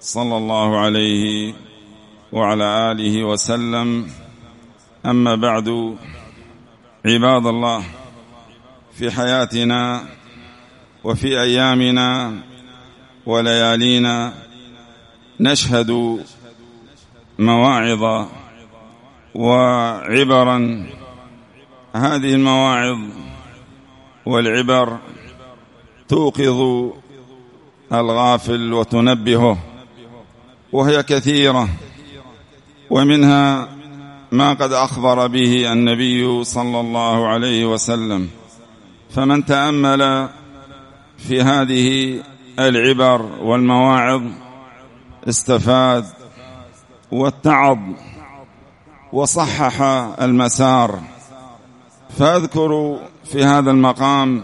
صلى الله عليه وعلى آله وسلم. أما بعد عباد الله في حياتنا وفي أيامنا وليالينا نشهد مواعظ وعبرا. هذه المواعظ والعبر توقظ الغافل وتنبهه. وهي كثيرة ومنها ما قد أخبر به النبي صلى الله عليه وسلم. فمن تأمل في هذه العبر والمواعظ استفاد واتعظ وصحح المسار. فأذكر في هذا المقام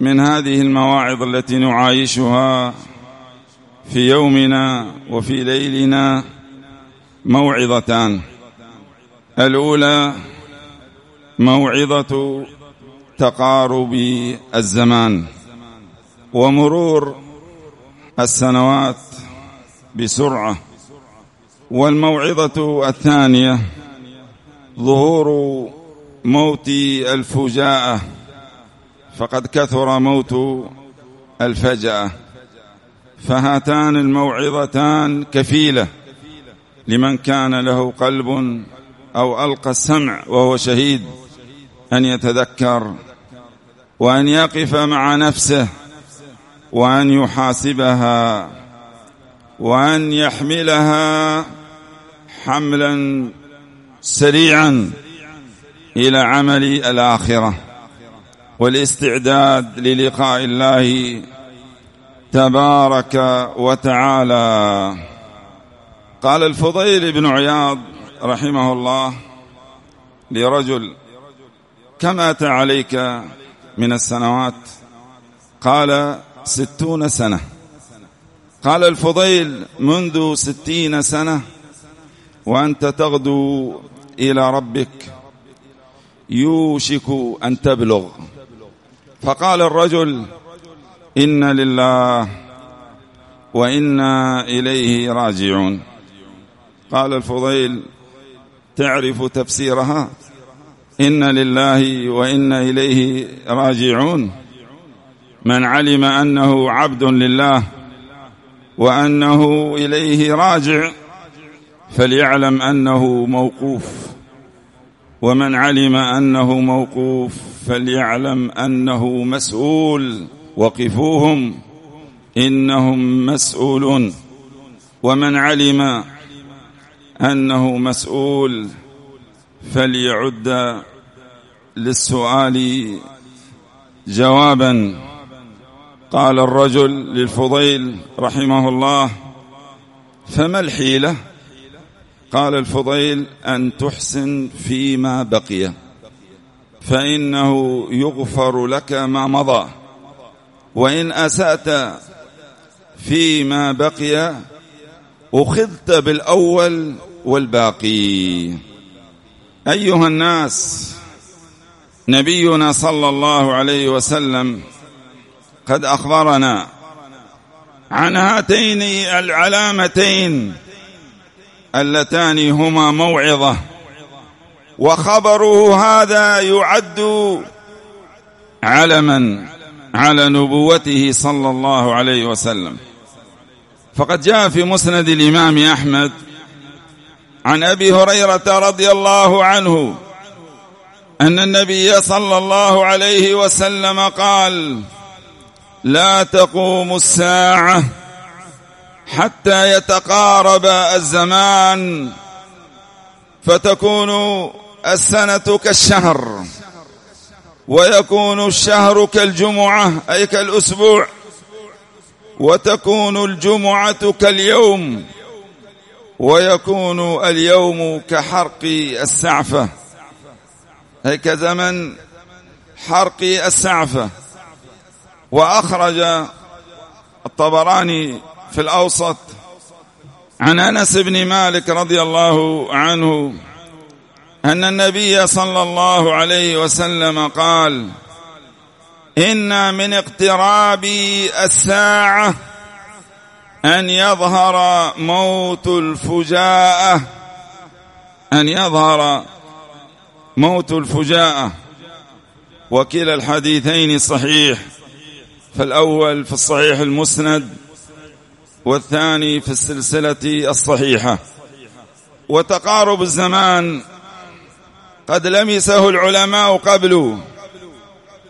من هذه المواعظ التي نعايشها في يومنا وفي ليلنا موعظتان. الأولى موعظة تقارب الزمان ومرور السنوات بسرعة. والموعظة الثانية ظهور موت الفجاءة فقد كثر موت الفجأة فهاتان الموعظتان كفيلة لمن كان له قلب أو ألقى السمع وهو شهيد أن يتذكر وأن يقف مع نفسه وأن يحاسبها وأن يحملها حملا سريعا إلى عمل الآخرة والإستعداد للقاء الله تبارك وتعالى. قال الفضيل بن عياض رحمه الله لرجل كم أتى عليك من السنوات؟ قال ستون سنة. قال الفضيل منذ ستين سنة وأنت تغدو إلى ربك يوشك أن تبلغ. فقال الرجل إن لله وإنا إليه راجعون قال الفضيل تعرف تفسيرها؟ إن لله وإنا إليه راجعون من علم أنه عبد لله وأنه إليه راجع فليعلم أنه موقوف ومن علم أنه موقوف فليعلم أنه مسؤول وقفوهم إنهم مسؤولون. ومن علم أنه مسؤول فليعد للسؤال جوابا. قال الرجل للفضيل رحمه الله فما الحيلة؟ قال الفضيل أن تحسن فيما بقي فإنه يغفر لك ما مضى. وإن أسأت فيما بقي أخذت بالأول والباقي. أيها الناس نبينا صلى الله عليه وسلم قد أخبرنا عن هاتين العلامتين اللتان هما موعظة وخبره هذا يعد علما على نبوته صلى الله عليه وسلم. فقد جاء في مسند الإمام أحمد عن أبي هريرة رضي الله عنه أن النبي صلى الله عليه وسلم قال لا تقوم الساعة حتى يتقارب الزمان فتكون السنة كالشهر. ويكون الشهر كالجمعة أي كالأسبوع. وتكون الجمعة كاليوم. ويكون اليوم كحرق السعفة. أي كزمن حرق السعفة. وأخرج الطبراني في الأوسط عن أنس بن مالك رضي الله عنه أن النبي صلى الله عليه وسلم قال إن من اقتراب الساعة أن يظهر موت الفجاءة أن يظهر موت الفجاءة. وكلا الحديثين صحيح فالأول في الصحيح المسند والثاني في السلسلة الصحيحة. وتقارب الزمان قد لمسه العلماء قبل.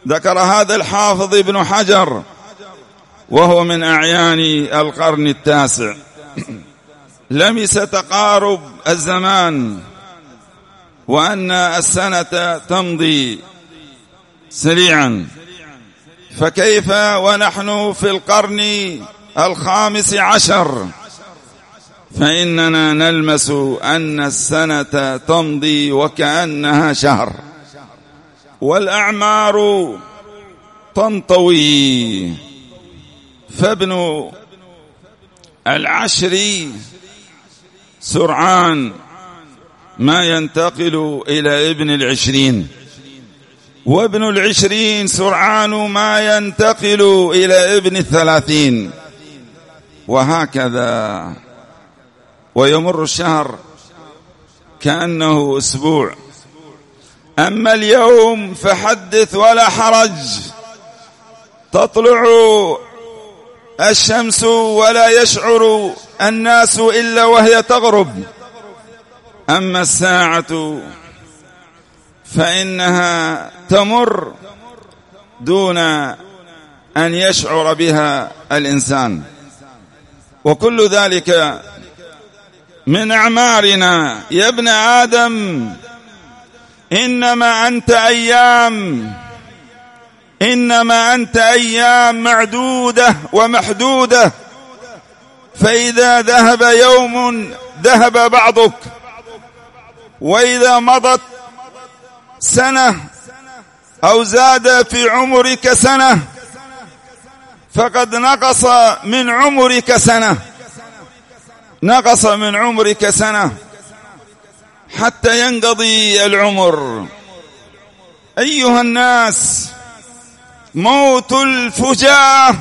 ذكر هذا الحافظ ابن حجر وهو من أعيان القرن التاسع. لمس تقارب الزمان وأن السنة تمضي سريعا. فكيف ونحن في القرن الخامس عشر؟ فإننا نلمس أن السنة تمضي وكأنها شهر والأعمار تنطوي. فابن العشر سرعان ما ينتقل إلى ابن العشرين. وابن العشرين سرعان ما ينتقل إلى ابن الثلاثين. وهكذا. ويمر الشهر كأنه أسبوع. أما اليوم فحدث ولا حرج. تطلع الشمس ولا يشعر الناس إلا وهي تغرب. أما الساعة فإنها تمر دون أن يشعر بها الإنسان. وكل ذلك من أعمارنا. يا ابن آدم إنما أنت أيام. إنما أنت أيام معدودة ومحدودة. فإذا ذهب يوم ذهب بعضك. وإذا مضت سنة أو زاد في عمرك سنة فقد نقص من عمرك سنة. نقص من عمرك سنة حتى ينقضي العمر. أيها الناس موت الفجاء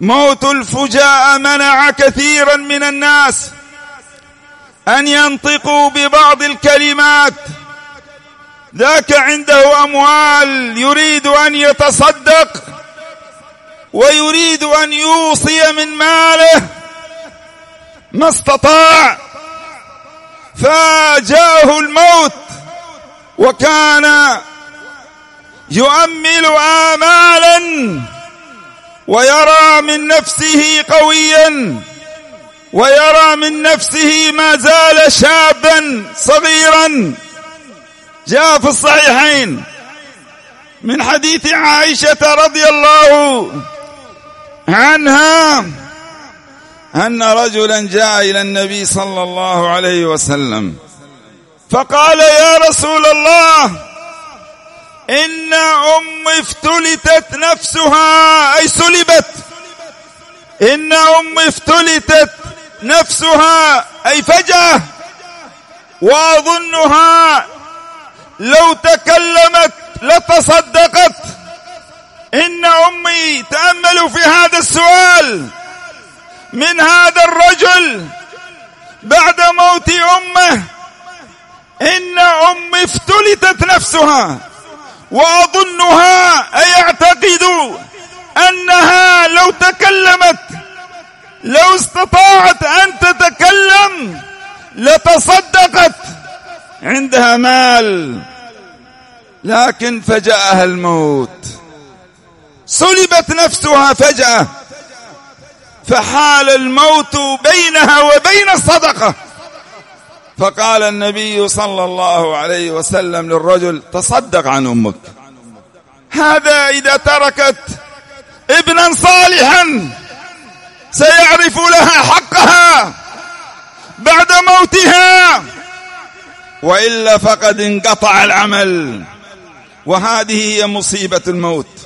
موت الفجاء منع كثيرا من الناس أن ينطقوا ببعض الكلمات. ذاك عنده أموال يريد أن يتصدق ويريد أن يوصي من ماله. ما استطاع. فجاءه الموت. وكان يؤمل آمالا ويرى من نفسه قويا ويرى من نفسه ما زال شابا صغيرا. جاء في الصحيحين من حديث عائشة رضي الله عنها أن رجلا جاء إلى النبي صلى الله عليه وسلم فقال يا رسول الله إن أم افتلتت نفسها أي سلبت؟ إن أم افتلتت نفسها أي فجأة وأظنها لو تكلمت لتصدقت. إن أمي تأملوا في هذا السؤال. من هذا الرجل بعد موت أمه إن أمي افتلتت نفسها وأظنها أي أعتقد أنها لو تكلمت لو استطاعت أن تتكلم لتصدقت عندها مال. لكن فجأها الموت. سلبت نفسها فجأة. فحال الموت بينها وبين الصدقة فقال النبي صلى الله عليه وسلم للرجل تصدق عن أمك. هذا إذا تركت ابنا صالحا سيعرف لها حقها بعد موتها. وإلا فقد انقطع العمل. وهذه هي مصيبة الموت.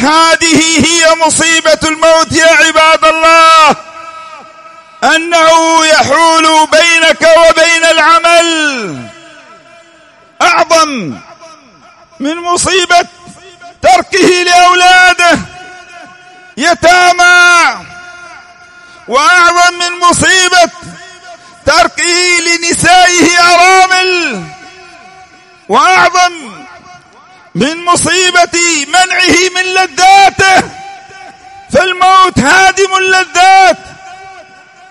هذه هي مصيبة الموت يا عباد الله. أنه يحول بينك وبين العمل أعظم من مصيبة تركه لأولاده. يتامى. وأعظم من مصيبة تركه لنسائه أرامل. وأعظم من مصيبة منعه من لذاته. فالموت هادم اللذات.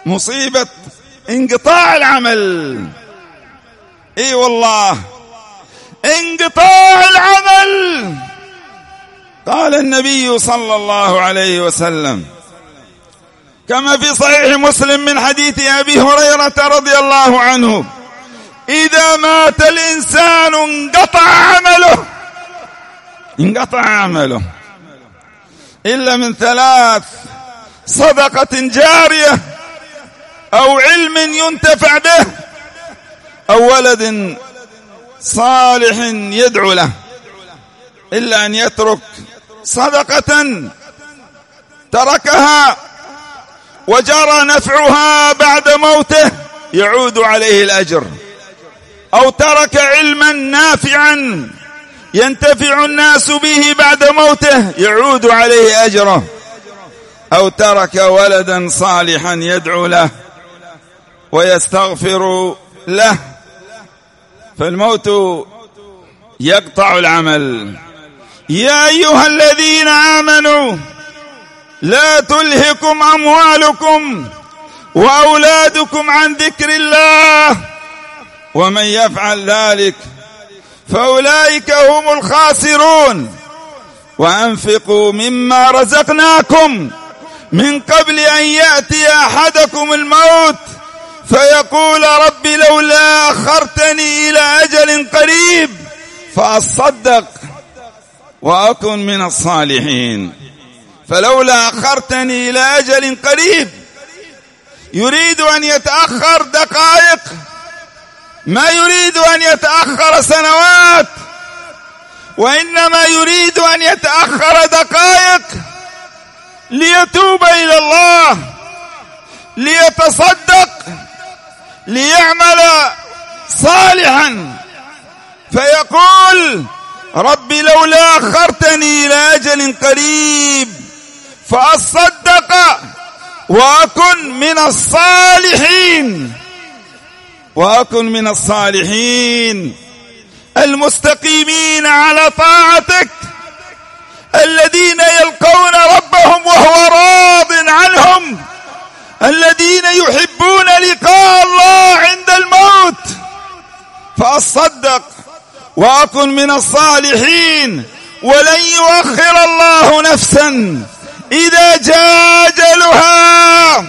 مصيبة انقطاع العمل. إي والله. انقطاع العمل. قال النبي صلى الله عليه وسلم. كما في صحيح مسلم من حديث أبي هريرة رضي الله عنه. إذا مات الإنسان انقطع عمله. انقطع عمله. إلا من ثلاث صدقة جارية أو علم ينتفع به أو ولد صالح يدعو له. إلا أن يترك صدقة تركها وجرى نفعها بعد موته يعود عليه الأجر. أو ترك علما نافعا ينتفع الناس به بعد موته يعود عليه أجره. أو ترك ولدا صالحا يدعو له ويستغفر له. فالموت يقطع العمل. يا أيها الذين آمنوا لا تلهكم أموالكم وأولادكم عن ذكر الله. ومن يفعل ذلك فأولئك هم الخاسرون. وأنفقوا مما رزقناكم من قبل أن يأتي أحدكم الموت. فيقول رب لولا أخرتني إلى أجل قريب فأصدق وأكن من الصالحين. فلولا أخرتني إلى أجل قريب يريد أن يتأخر دقائق ما يريد أن يتأخر سنوات وإنما يريد أن يتأخر دقائق ليتوب إلى الله ليتصدق ليعمل صالحا. فيقول رب لولا أخرتني إلى أجل قريب فأصدق وأكن من الصالحين. وأكن من الصالحين. المستقيمين على طاعتك. الذين يلقون ربهم وهو راض عنهم. الذين يحبون لقاء الله عند الموت. فأصدق وأكن من الصالحين. ولن يؤخر الله نفسا إذا جاء اجلها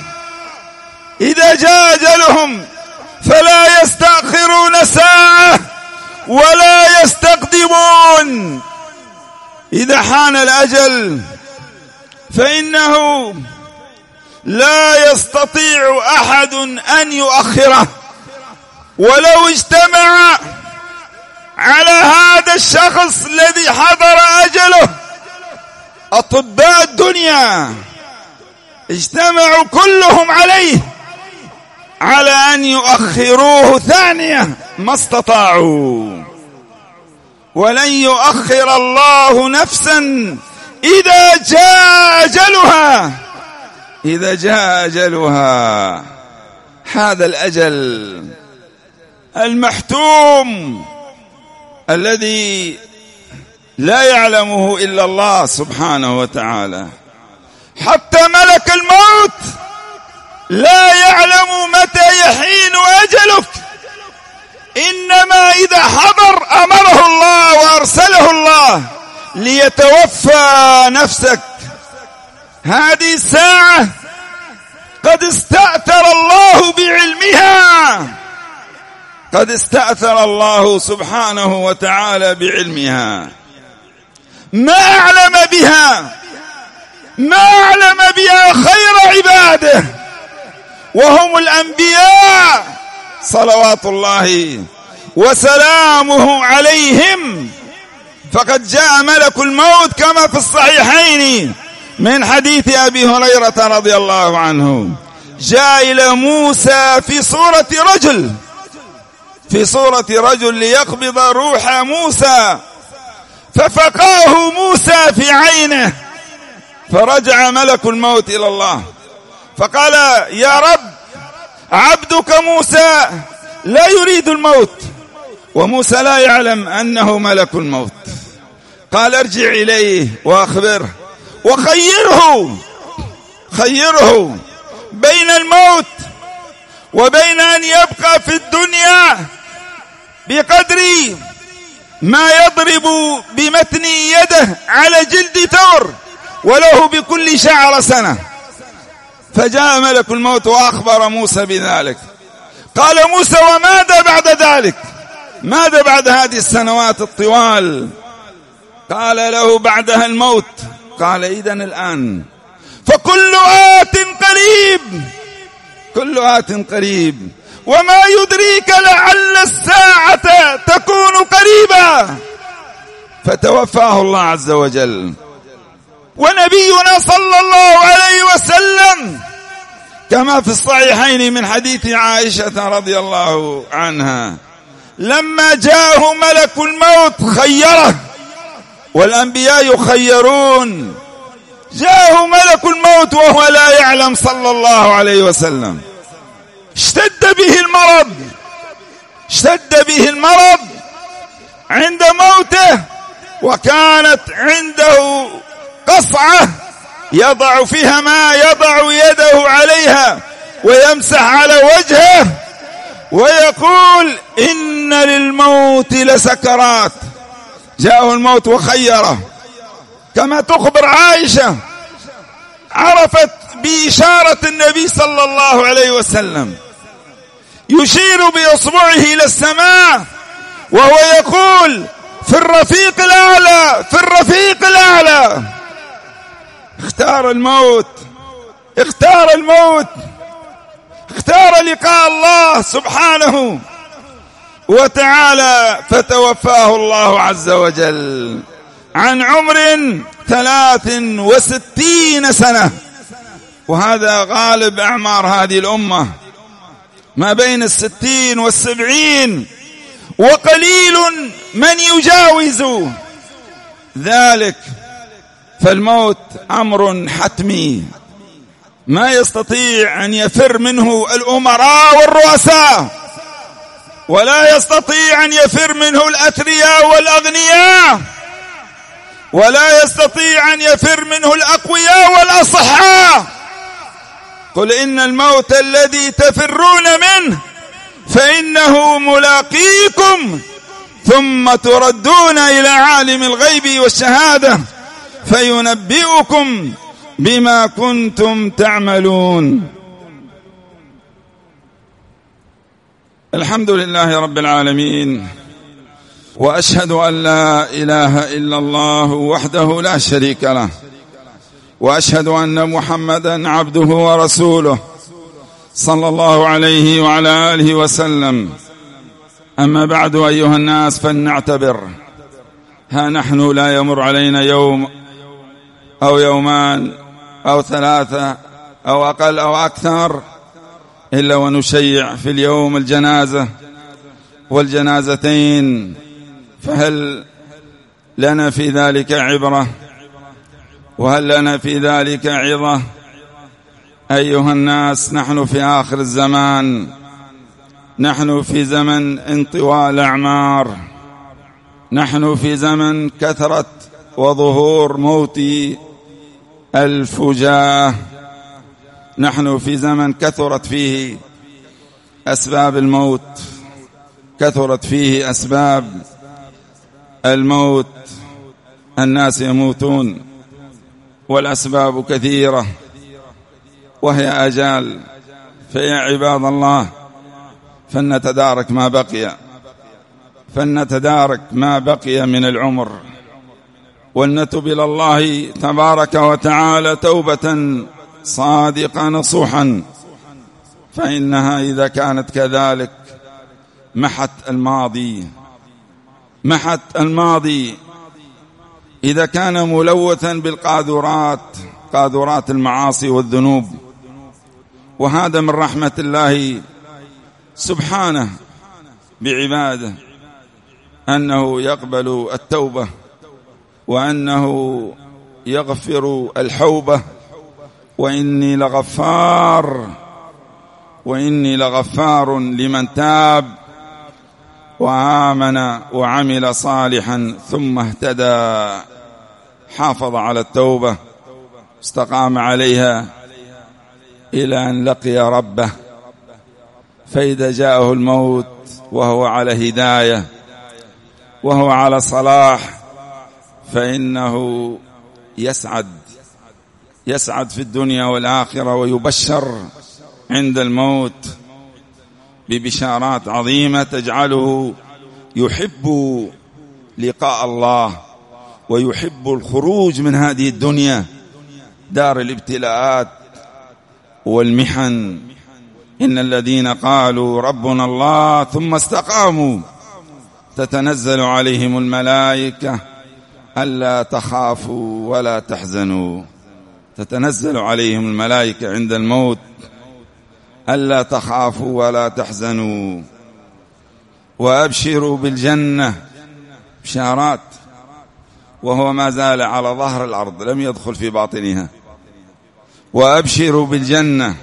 إذا جاء اجلهم فلا يستأخرون ساعة ولا يستقدمون. إذا حان الأجل فإنه لا يستطيع أحد أن يؤخره. ولو اجتمع على هذا الشخص الذي حضر أجله أطباء الدنيا اجتمعوا كلهم عليه. على أن يؤخروه ثانية ما استطاعوا. ولن يؤخر الله نفسا إذا جاء أجلها. إذا جاء أجلها. هذا الأجل المحتوم الذي لا يعلمه إلا الله سبحانه وتعالى. حتى ملك الموت لا يعلم متى يحين أجلك. إنما إذا حضر أمره الله وأرسله الله ليتوفى نفسك. هذه الساعة قد استأثر الله بعلمها. قد استأثر الله سبحانه وتعالى بعلمها. ما أعلم بها. ما أعلم بها خير عباده. وهم الأنبياء صلوات الله وسلامه عليهم. فقد جاء ملك الموت كما في الصحيحين من حديث أبي هريرة رضي الله عنه. جاء إلى موسى في صورة رجل في صورة رجل ليقبض روح موسى. ففقاه موسى في عينه فرجع ملك الموت إلى الله. فقال يا رب عبدك موسى لا يريد الموت وموسى لا يعلم أنه ملك الموت. قال ارجع إليه وأخبره وخيره خيره بين الموت وبين أن يبقى في الدنيا بقدر ما يضرب بمتن يده على جلد ثور وله بكل شعر سنة. فجاء ملك الموت وأخبر موسى بذلك. قال موسى وماذا بعد ذلك؟ ماذا بعد هذه السنوات الطوال؟ قال له بعدها الموت. قال إذا الآن. فكل آت قريب كل آت قريب. وما يدريك لعل الساعة تكون قريبا فتوفاه الله عز وجل. ونبينا صلى الله عليه وسلم. كما في الصحيحين من حديث عائشة رضي الله عنها. لما جاءه ملك الموت خيره والأنبياء يخيرون. جاءه ملك الموت وهو لا يعلم صلى الله عليه وسلم. اشتد به المرض. اشتد به المرض عند موته وكانت عنده قصعة يضع فيها ما يضع يده عليها ويمسح على وجهه ويقول إن للموت لسكرات. جاءه الموت وخيره. كما تخبر عائشة عرفت بإشارة النبي صلى الله عليه وسلم. يشير بإصبعه إلى السماء وهو يقول في الرفيق الأعلى في الرفيق الأعلى. اختار الموت اختار الموت اختار لقاء الله سبحانه وتعالى فتوفاه الله عز وجل عن عمر ثلاث وستين سنة. وهذا غالب أعمار هذه الأمة. ما بين الستين والسبعين. وقليل من يجاوز ذلك. فالموت أمر حتمي. ما يستطيع أن يفر منه الأمراء والرؤساء ولا يستطيع أن يفر منه الأثرياء والأغنياء ولا يستطيع أن يفر منه الأقوياء والأصحاء. قل إن الموت الذي تفرون منه فإنه ملاقيكم ثم تردون إلى عالم الغيب والشهادة. فينبئكم بما كنتم تعملون. الحمد لله رب العالمين وأشهد أن لا إله إلا الله وحده لا شريك له وأشهد أن محمدا عبده ورسوله صلى الله عليه وعلى آله وسلم. أما بعد أيها الناس فلنعتبر. ها نحن لا يمر علينا يوم أو يومان أو ثلاثة أو أقل أو أكثر إلا ونشيع في اليوم الجنازة والجنازتين فهل لنا في ذلك عبرة؟ وهل لنا في ذلك عظة؟ أيها الناس نحن في آخر الزمان نحن في زمن انطواء الأعمار نحن في زمن كثرة وظهور موت الفجاة. نحن في زمن كثرت فيه أسباب الموت كثرت فيه أسباب الموت. الناس يموتون والأسباب كثيرة وهي أجال. فيا عباد الله فلنتدارك ما بقي فلنتدارك ما بقي من العمر. ولنتب إلى الله تبارك وتعالى توبة صادقة نصوحا. فإنها إذا كانت كذلك محت الماضي محت الماضي. إذا كان ملوثا بالقاذورات قاذورات المعاصي والذنوب. وهذا من رحمة الله سبحانه بعباده أنه يقبل التوبة. وأنه يغفر الحوبة وإني لغفار وإني لغفار لمن تاب وآمن وعمل صالحا ثم اهتدى. حافظ على التوبة استقام عليها إلى أن لقي ربه. فإذا جاءه الموت وهو على هداية وهو على صلاح فإنه يسعد يسعد في الدنيا والآخرة ويبشر عند الموت ببشارات عظيمة تجعله يحب لقاء الله ويحب الخروج من هذه الدنيا دار الابتلاءات والمحن. إن الذين قالوا ربنا الله ثم استقاموا تتنزل عليهم الملائكة ألا تخافوا ولا تحزنوا. تتنزل عليهم الملائكة عند الموت. ألا تخافوا ولا تحزنوا. وأبشروا بالجنة بشارات. وهو ما زال على ظهر الأرض لم يدخل في باطنها. وأبشروا بالجنة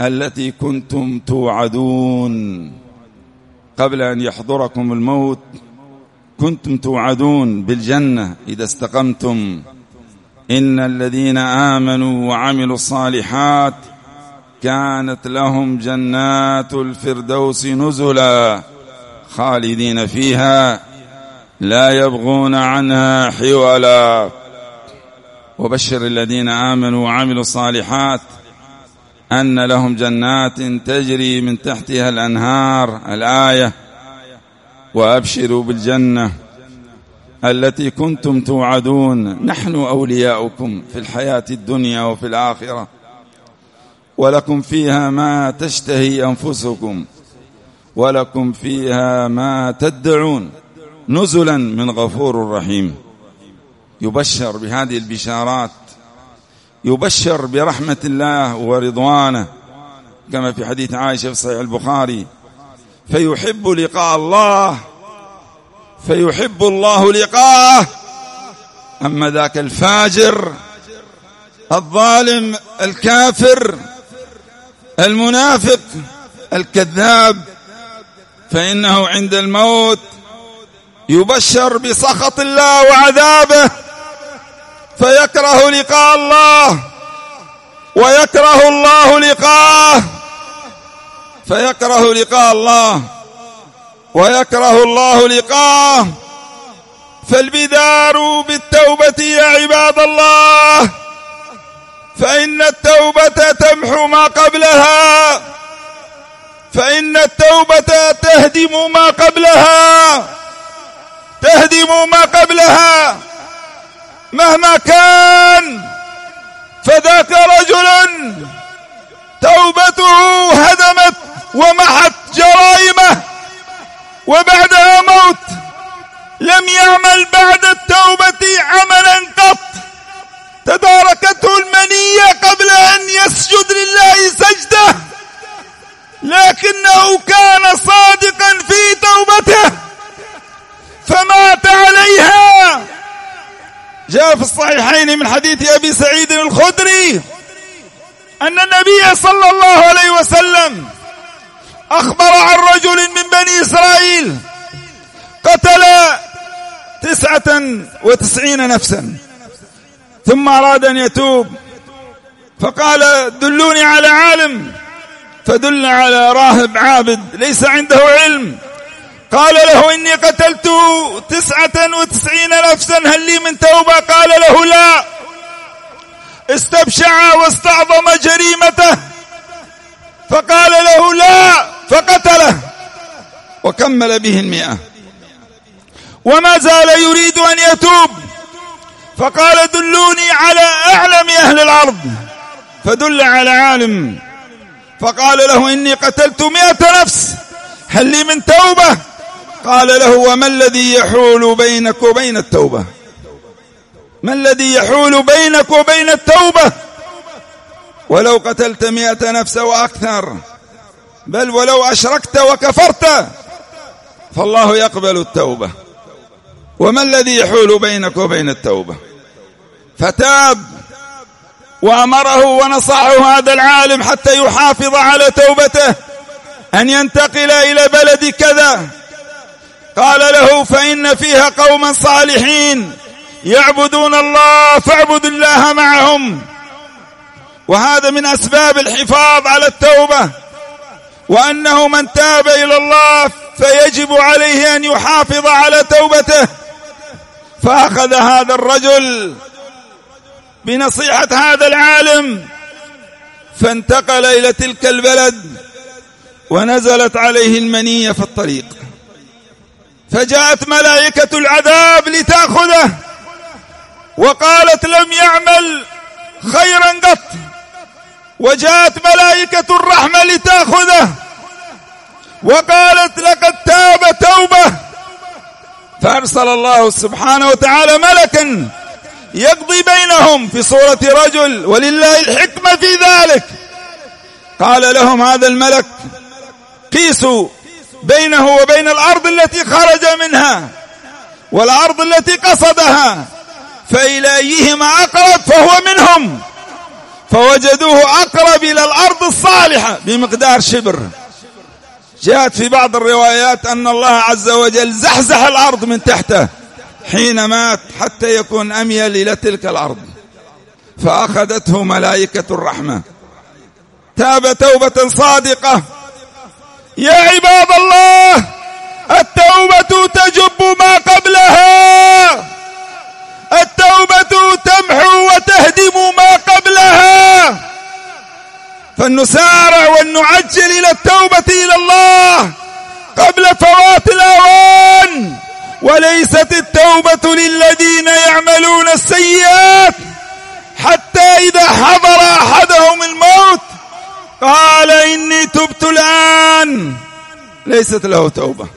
التي كنتم توعدون. قبل أن يحضركم الموت كنتم توعدون بالجنة إذا استقمتم. إن الذين آمنوا وعملوا الصالحات كانت لهم جنات الفردوس نزلا خالدين فيها لا يبغون عنها حولا. وبشر الذين آمنوا وعملوا الصالحات أن لهم جنات تجري من تحتها الأنهار. الآية وأبشروا بالجنة التي كنتم توعدون. نحن أولياؤكم في الحياة الدنيا وفي الآخرة ولكم فيها ما تشتهي أنفسكم ولكم فيها ما تدعون. نزلا من غفور رحيم. يبشر بهذه البشارات يبشر برحمة الله ورضوانه كما في حديث عائشة في صحيح البخاري. فيحب لقاء الله فيحب الله لقاءه. أما ذاك الفاجر الظالم الكافر المنافق الكذاب فإنه عند الموت يبشر بسخط الله وعذابه فيكره لقاء الله ويكره الله لقاءه. فيكره لقاء الله ويكره الله لقاءه فالبدار بالتوبة يا عباد الله فإن التوبة تمحو ما قبلها فإن التوبة تهدم ما قبلها تهدم ما قبلها مهما كان فذاك رجل توبته هدمت ومحت جرائمه وبعدها موت لم يعمل بعد التوبة عملا قط. تداركته المنية قبل أن يسجد لله سجدة لكنه كان صادقا في توبته فمات عليها. جاء في الصحيحين من حديث أبي سعيد الخدري أن النبي صلى الله عليه وسلم أخبر عن رجل من بني إسرائيل. قتل تسعة وتسعين نفسا. ثم أراد أن يتوب. فقال دلوني على عالم. فدل على راهب عابد ليس عنده علم. قال له إني قتلت تسعة وتسعين نفسا. هل لي من توبة؟ قال له لا. استبشع واستعظم جريمته. فقال له لا. فقتله وكمل به المئة. وما زال يريد أن يتوب. فقال دلوني على أعلم أهل الأرض. فدل على عالم. فقال له إني قتلت مئة نفس. هل لي من توبة؟ قال له وما الذي يحول بينك وبين التوبة؟ ما الذي يحول بينك وبين التوبة؟ ولو قتلت مئة نفس وأكثر. بل ولو أشركت وكفرت فالله يقبل التوبة. وما الذي يحول بينك وبين التوبة؟ فتاب وأمره ونصحه هذا العالم حتى يحافظ على توبته أن ينتقل إلى بلد كذا. قال له فإن فيها قوما صالحين يعبدون الله فاعبد الله معهم. وهذا من أسباب الحفاظ على التوبة. وأنه من تاب إلى الله فيجب عليه أن يحافظ على توبته. فأخذ هذا الرجل بنصيحة هذا العالم. فانتقل إلى تلك البلد ونزلت عليه المنية في الطريق. فجاءت ملائكة العذاب لتأخذه. وقالت لم يعمل خيرا قط. وجاءت ملائكة الرحمة لتأخذه وقالت لقد تاب توبة. فأرسل الله سبحانه وتعالى ملكا يقضي بينهم في صورة رجل ولله الحكمة في ذلك. قال لهم هذا الملك قيسوا بينه وبين الأرض التي خرج منها والأرض التي قصدها فإلى أيهما أقرب فوجدوه أقرب إلى الأرض الصالحة بمقدار شبر. جاءت في بعض الروايات أن الله عز وجل زحزح الأرض من تحته حين مات حتى يكون أميل إلى تلك الأرض. فأخذته ملائكة الرحمة. تاب توبة صادقة. يا عباد الله التوبة تجب ما قبلها. التوبة تمحو وتهدم ما قبلها فلنسارع ولنعجل إلى التوبة إلى الله قبل فوات الأوان. وليست التوبة للذين يعملون السيئات حتى إذا حضر أحدهم الموت قال إني تبت الآن. ليست له توبة.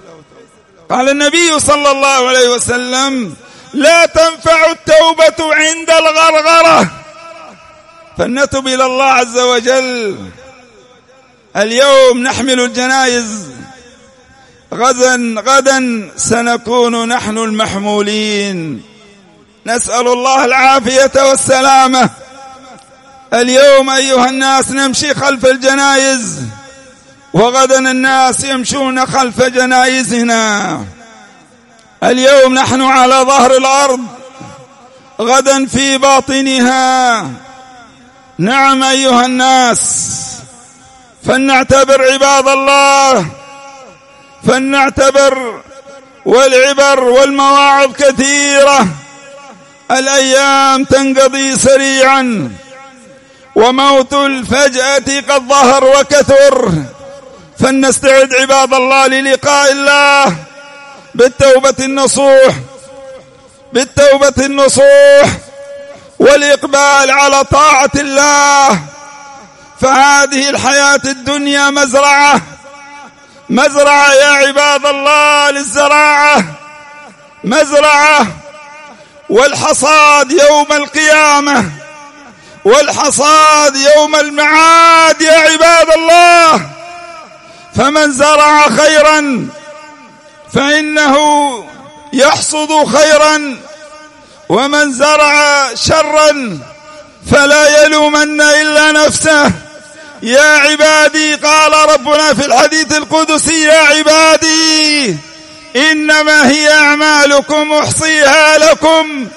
قال النبي صلى الله عليه وسلم لا تنفع التوبة عند الغرغرة. فلنتب إلى الله عز وجل. اليوم نحمل الجنائز غدا غدا سنكون نحن المحمولين. نسأل الله العافية والسلامة. اليوم أيها الناس نمشي خلف الجنائز وغدا الناس يمشون خلف جنائزنا اليوم نحن على ظهر الأرض. غدا في باطنها. نعم أيها الناس فلنعتبر عباد الله فلنعتبر والعبر والمواعظ كثيرة. الأيام تنقضي سريعا وموت الفجأة قد ظهر وكثر. فلنستعد عباد الله للقاء الله بالتوبة النصوح بالتوبة النصوح. والإقبال على طاعة الله. فهذه الحياة الدنيا مزرعة. مزرعة يا عباد الله للزراعة. مزرعة. والحصاد يوم القيامة. والحصاد يوم المعاد يا عباد الله. فمن زرع خيرا فإنه يحصد خيرا ومن زرع شرا فلا يلومن إلا نفسه. يا عبادي قال ربنا في الحديث القدسي يا عبادي إنما هي أعمالكم أحصيها لكم.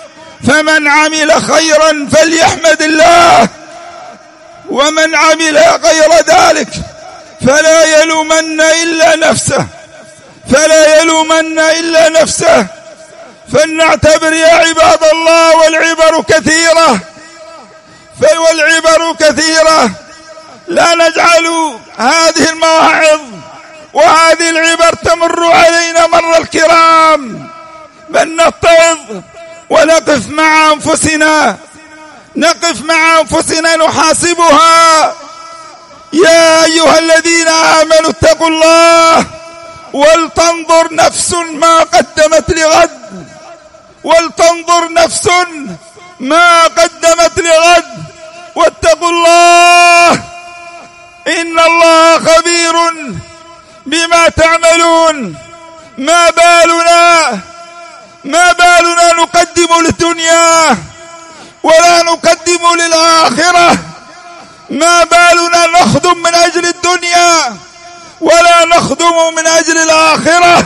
فمن عمل خيرا فليحمد الله ومن عمل غير ذلك فلا يلومن إلا نفسه. فلا يلومن إلا نفسه. فلنعتبر يا عباد الله والعبر كثيرة. والعبر كثيرة. لا نجعل هذه المواعظ وهذه العبر تمر علينا مر الكرام. بل نتعظ ونقف مع أنفسنا. نقف مع أنفسنا نحاسبها. يا أيها الذين آمنوا اتقوا الله ولتنظر نفس ما قدمت لغد. ولتنظر نفس ما قدمت لغد واتقوا الله إن الله خبير بما تعملون. ما بالنا ما بالنا نقدم للدنيا ولا نقدم للآخرة. ما بالنا نخدم من أجل الدنيا ولا نخدم من أجل الآخرة.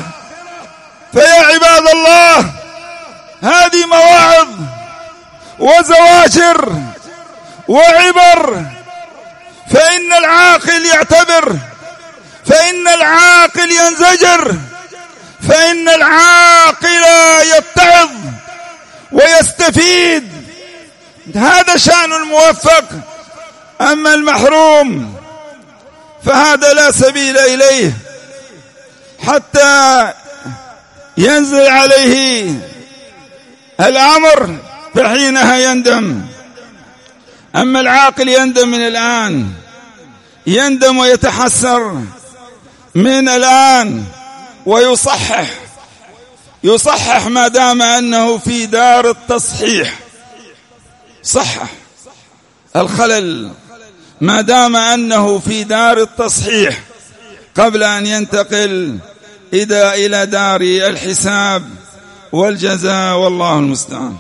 فيا عباد الله هذه مواعظ وزواجر وعبر. فإن العاقل يعتبر فإن العاقل ينزجر فإن العاقل يتعظ ويستفيد. هذا شأن الموفق. أما المحروم فهذا لا سبيل إليه. حتى ينزل عليه الأمر فحينها يندم. أما العاقل يندم من الآن. يندم ويتحسر من الآن. ويصحح. يصحح ما دام أنه في دار التصحيح. صحح. الخلل. ما دام أنه في دار التصحيح. قبل أن ينتقل إذا إلى دار الحساب. والجزاء والله المستعان.